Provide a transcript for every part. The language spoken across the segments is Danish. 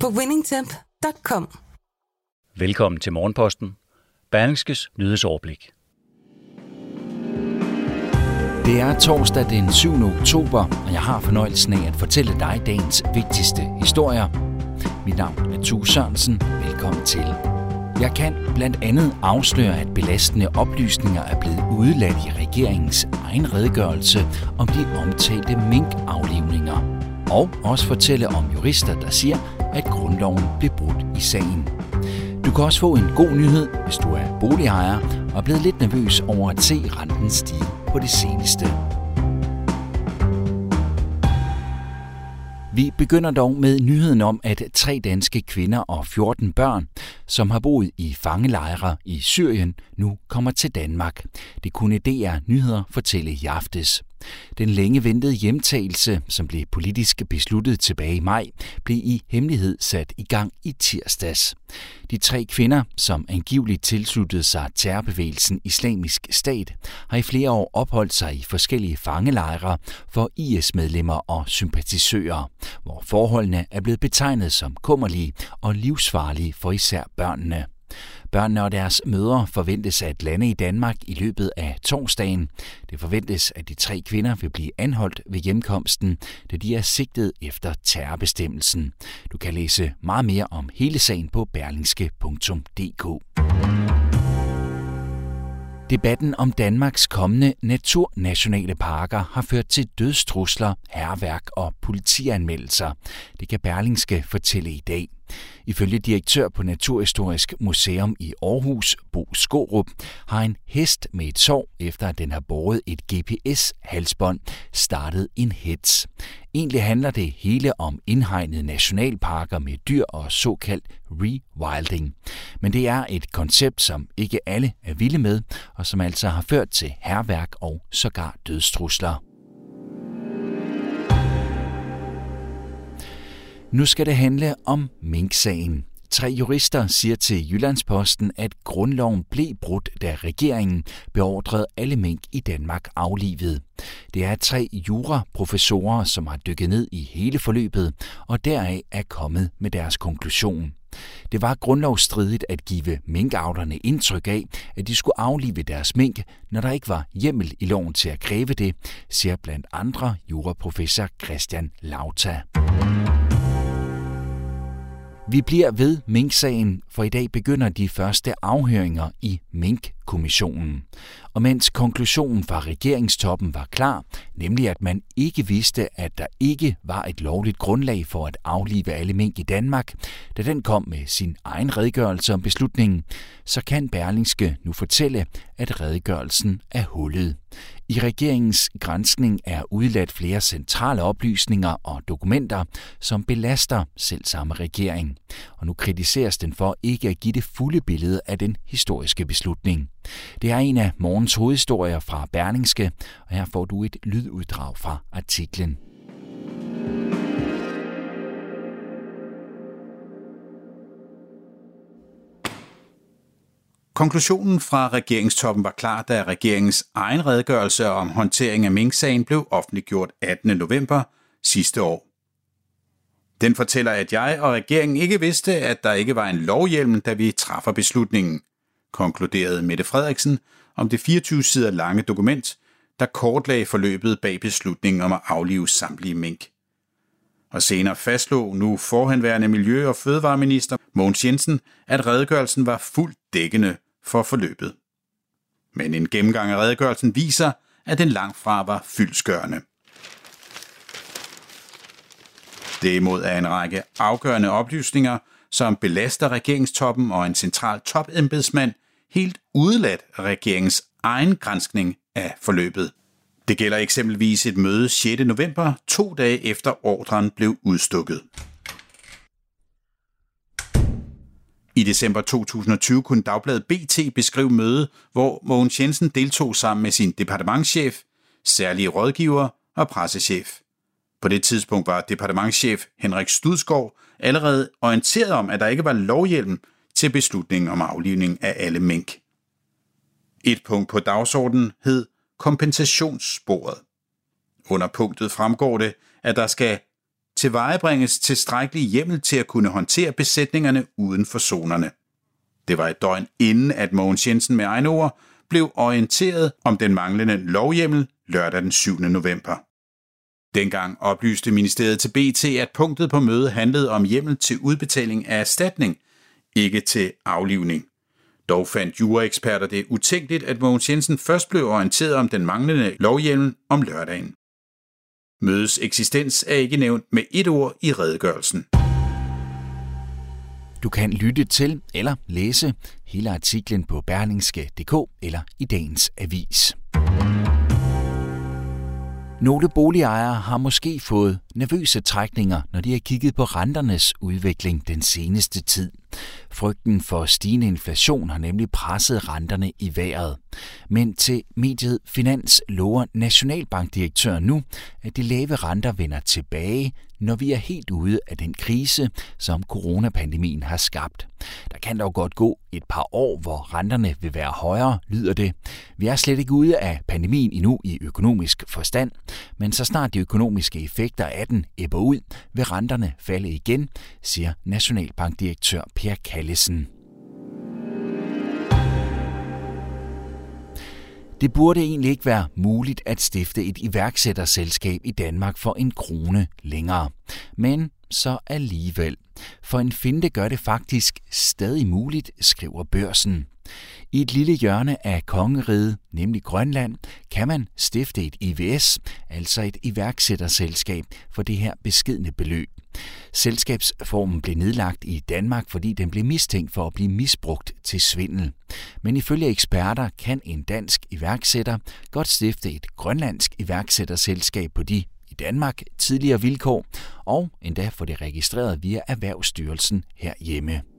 på winningtemp.com. Velkommen til Morgenposten. Berlingskes nyhedsoverblik. Det er torsdag den 7. oktober, og jeg har fornøjelsen af at fortælle dig dagens vigtigste historier. Mit navn er Tue Sørensen. Velkommen til. Jeg kan blandt andet afsløre, at belastende oplysninger er blevet udladt i regeringens egen redegørelse om de omtalte minkaflivninger. Og også fortælle om jurister, der siger, at grundloven blev brudt i sagen. Du kan også få en god nyhed, hvis du er boligejer og er blevet lidt nervøs over at se renten stige på det seneste. Vi begynder dog med nyheden om, at tre danske kvinder og 14 børn, som har boet i fangelejre i Syrien, nu kommer til Danmark. Det kunne DR Nyheder fortælle i aftes. Den længe ventede hjemtagelse, som blev politisk besluttet tilbage i maj, blev i hemmelighed sat i gang i tirsdags. De tre kvinder, som angiveligt tilsluttede sig terrorbevægelsen Islamisk Stat, har i flere år opholdt sig i forskellige fangelejre for IS-medlemmer og sympatisører, hvor forholdene er blevet betegnet som kummerlige og livsfarlige for især børnene. Børnene og deres mødre forventes at lande i Danmark i løbet af torsdagen. Det forventes, at de tre kvinder vil blive anholdt ved hjemkomsten, da de er sigtet efter terrorbestemmelsen. Du kan læse meget mere om hele sagen på berlingske.dk. Debatten om Danmarks kommende naturnationale parker har ført til dødstrusler, herværk og politianmeldelser. Det kan Berlingske fortælle i dag. Ifølge direktør på Naturhistorisk Museum i Aarhus, Bo Skorup, har en hest med et sår, efter at den har båret et GPS-halsbånd, startet en hets. Egentlig handler det hele om indhegnede nationalparker med dyr og såkaldt rewilding. Men det er et koncept, som ikke alle er vilde med, og som altså har ført til herværk og sågar dødstrusler. Nu skal det handle om Mink-sagen. Tre jurister siger til Jyllandsposten, at grundloven blev brudt, da regeringen beordrede alle mink i Danmark aflivet. Det er tre juraprofessorer, som har dykket ned i hele forløbet, og deraf er kommet med deres konklusion. Det var grundlovsstridigt at give minkavlerne indtryk af, at de skulle aflive deres mink, når der ikke var hjemmel i loven til at kræve det, siger blandt andre juraprofessor Christian Lauta. Vi bliver ved Mink-sagen, for i dag begynder de første afhøringer i mink kommissionen. Og mens konklusionen fra regeringstoppen var klar, nemlig at man ikke vidste, at der ikke var et lovligt grundlag for at aflive alle mink i Danmark, da den kom med sin egen redegørelse om beslutningen, så kan Berlingske nu fortælle, at redegørelsen er hullet. I regeringens grænskning er udladt flere centrale oplysninger og dokumenter, som belaster selv samme regering. Og nu kritiseres den for ikke at give det fulde billede af den historiske beslutning. Det er en af morgens hovedhistorier fra Berlingske, og her får du et lyduddrag fra artiklen. Konklusionen fra regeringstoppen var klar, da regeringens egen redegørelse om håndtering af Mink-sagen blev offentliggjort 18. november sidste år. Den fortæller, at jeg og regeringen ikke vidste, at der ikke var en lovhjelm, da vi træffer beslutningen, konkluderede Mette Frederiksen om det 24 sider lange dokument, der kortlagde forløbet bag beslutningen om at aflive samtlige mink. Og senere fastslog nu forhenværende Miljø- og Fødevareminister Mogens Jensen, at redegørelsen var fuldt dækkende for forløbet. Men en gennemgang af redegørelsen viser, at den langt fra var fyldskørende. Derimod er en række afgørende oplysninger, som belaster regeringstoppen og en central topembedsmand, helt udeladt af regeringens egen granskning af forløbet. Det gælder eksempelvis et møde 6. november, to dage efter ordren blev udstukket. I december 2020 kunne Dagbladet BT beskrive mødet, hvor Mogens Jensen deltog sammen med sin departementschef, særlige rådgiver og pressechef. På det tidspunkt var departementschef Henrik Studskov allerede orienteret om, at der ikke var lovhjelm til beslutningen om aflivning af alle mink. Et punkt på dagsordenen hed kompensationssporet. Under punktet fremgår det, at der skal tilvejebringes tilstrækkelig hjemmel til at kunne håndtere besætningerne uden for zonerne. Det var et døgn inden, at Mogens Jensen med egne ord blev orienteret om den manglende lovhjemmel lørdag den 7. november. Dengang oplyste ministeriet til BT, at punktet på mødet handlede om hjemmel til udbetaling af erstatning, ikke til aflivning. Dog fandt jureeksperter det utænkeligt, at Mogens Jensen først blev orienteret om den manglende lovhjemmel om lørdagen. Mødets eksistens er ikke nævnt med et ord i redegørelsen. Du kan lytte til eller læse hele artiklen på berlingske.dk eller i dagens avis. Nogle boligejere har måske fået nervøse trækninger, når de har kigget på renternes udvikling den seneste tid. Frygten for stigende inflation har nemlig presset renterne i vejret. Men til mediet Finans lover Nationalbankdirektøren nu, at de lave renter vender tilbage, når vi er helt ude af den krise, som coronapandemien har skabt. Der kan dog godt gå et par år, hvor renterne vil være højere, lyder det. Vi er slet ikke ude af pandemien endnu i økonomisk forstand, men så snart de økonomiske effekter af den æbber ud, vil renterne falde igen, siger Nationalbankdirektør Per Kallesen. Det burde egentlig ikke være muligt at stifte et iværksætterselskab i Danmark for en krone længere. Men så alligevel. For en finte gør det faktisk stadig muligt, skriver børsen. I et lille hjørne af kongeriget, nemlig Grønland, kan man stifte et IVS, altså et iværksætterselskab, for det her beskedne beløb. Selskabsformen blev nedlagt i Danmark, fordi den blev mistænkt for at blive misbrugt til svindel. Men ifølge eksperter kan en dansk iværksætter godt stifte et grønlandsk iværksætterselskab på de i Danmark tidligere vilkår, og endda få det registreret via Erhvervsstyrelsen herhjemme.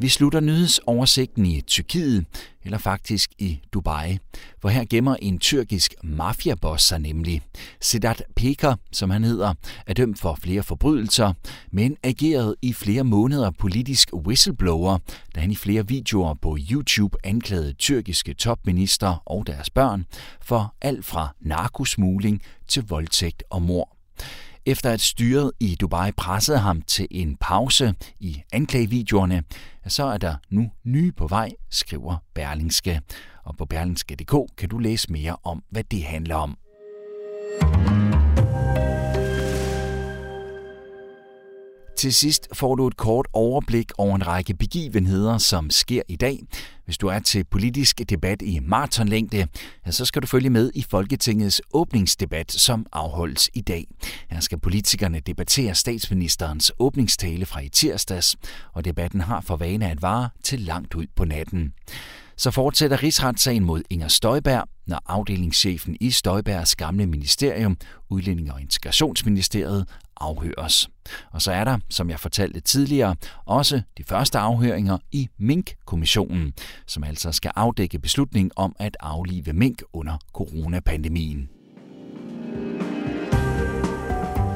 Vi slutter nyhedsoversigten i Tyrkiet, eller faktisk i Dubai. For her gemmer en tyrkisk mafiaboss sig nemlig. Sedat Peker, som han hedder, er dømt for flere forbrydelser, men agerede i flere måneder politisk whistleblower, da han i flere videoer på YouTube anklagede tyrkiske topminister og deres børn for alt fra narkosmugling til voldtægt og mord efter at styret i Dubai pressede ham til en pause i anklagevideoerne, så er der nu nye på vej, skriver Berlingske. Og på berlingske.dk kan du læse mere om, hvad det handler om. Til sidst får du et kort overblik over en række begivenheder, som sker i dag. Hvis du er til politisk debat i maratonlængde, så skal du følge med i Folketingets åbningsdebat, som afholdes i dag. Her skal politikerne debattere statsministerens åbningstale fra i tirsdags, og debatten har for vane at vare til langt ud på natten. Så fortsætter rigsretssagen mod Inger Støjberg, når afdelingschefen i Støjbergs gamle ministerium, Udlænding- og Integrationsministeriet, afhøres. Og så er der, som jeg fortalte tidligere, også de første afhøringer i Mink-kommissionen, som altså skal afdække beslutningen om at aflive mink under coronapandemien.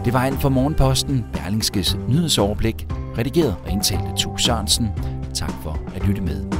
Det var alt for Morgenposten, Berlingskes nyhedsoverblik, redigeret og indtalt af Tue Sørensen. Tak for at lytte med.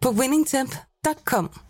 på winningtemp.com.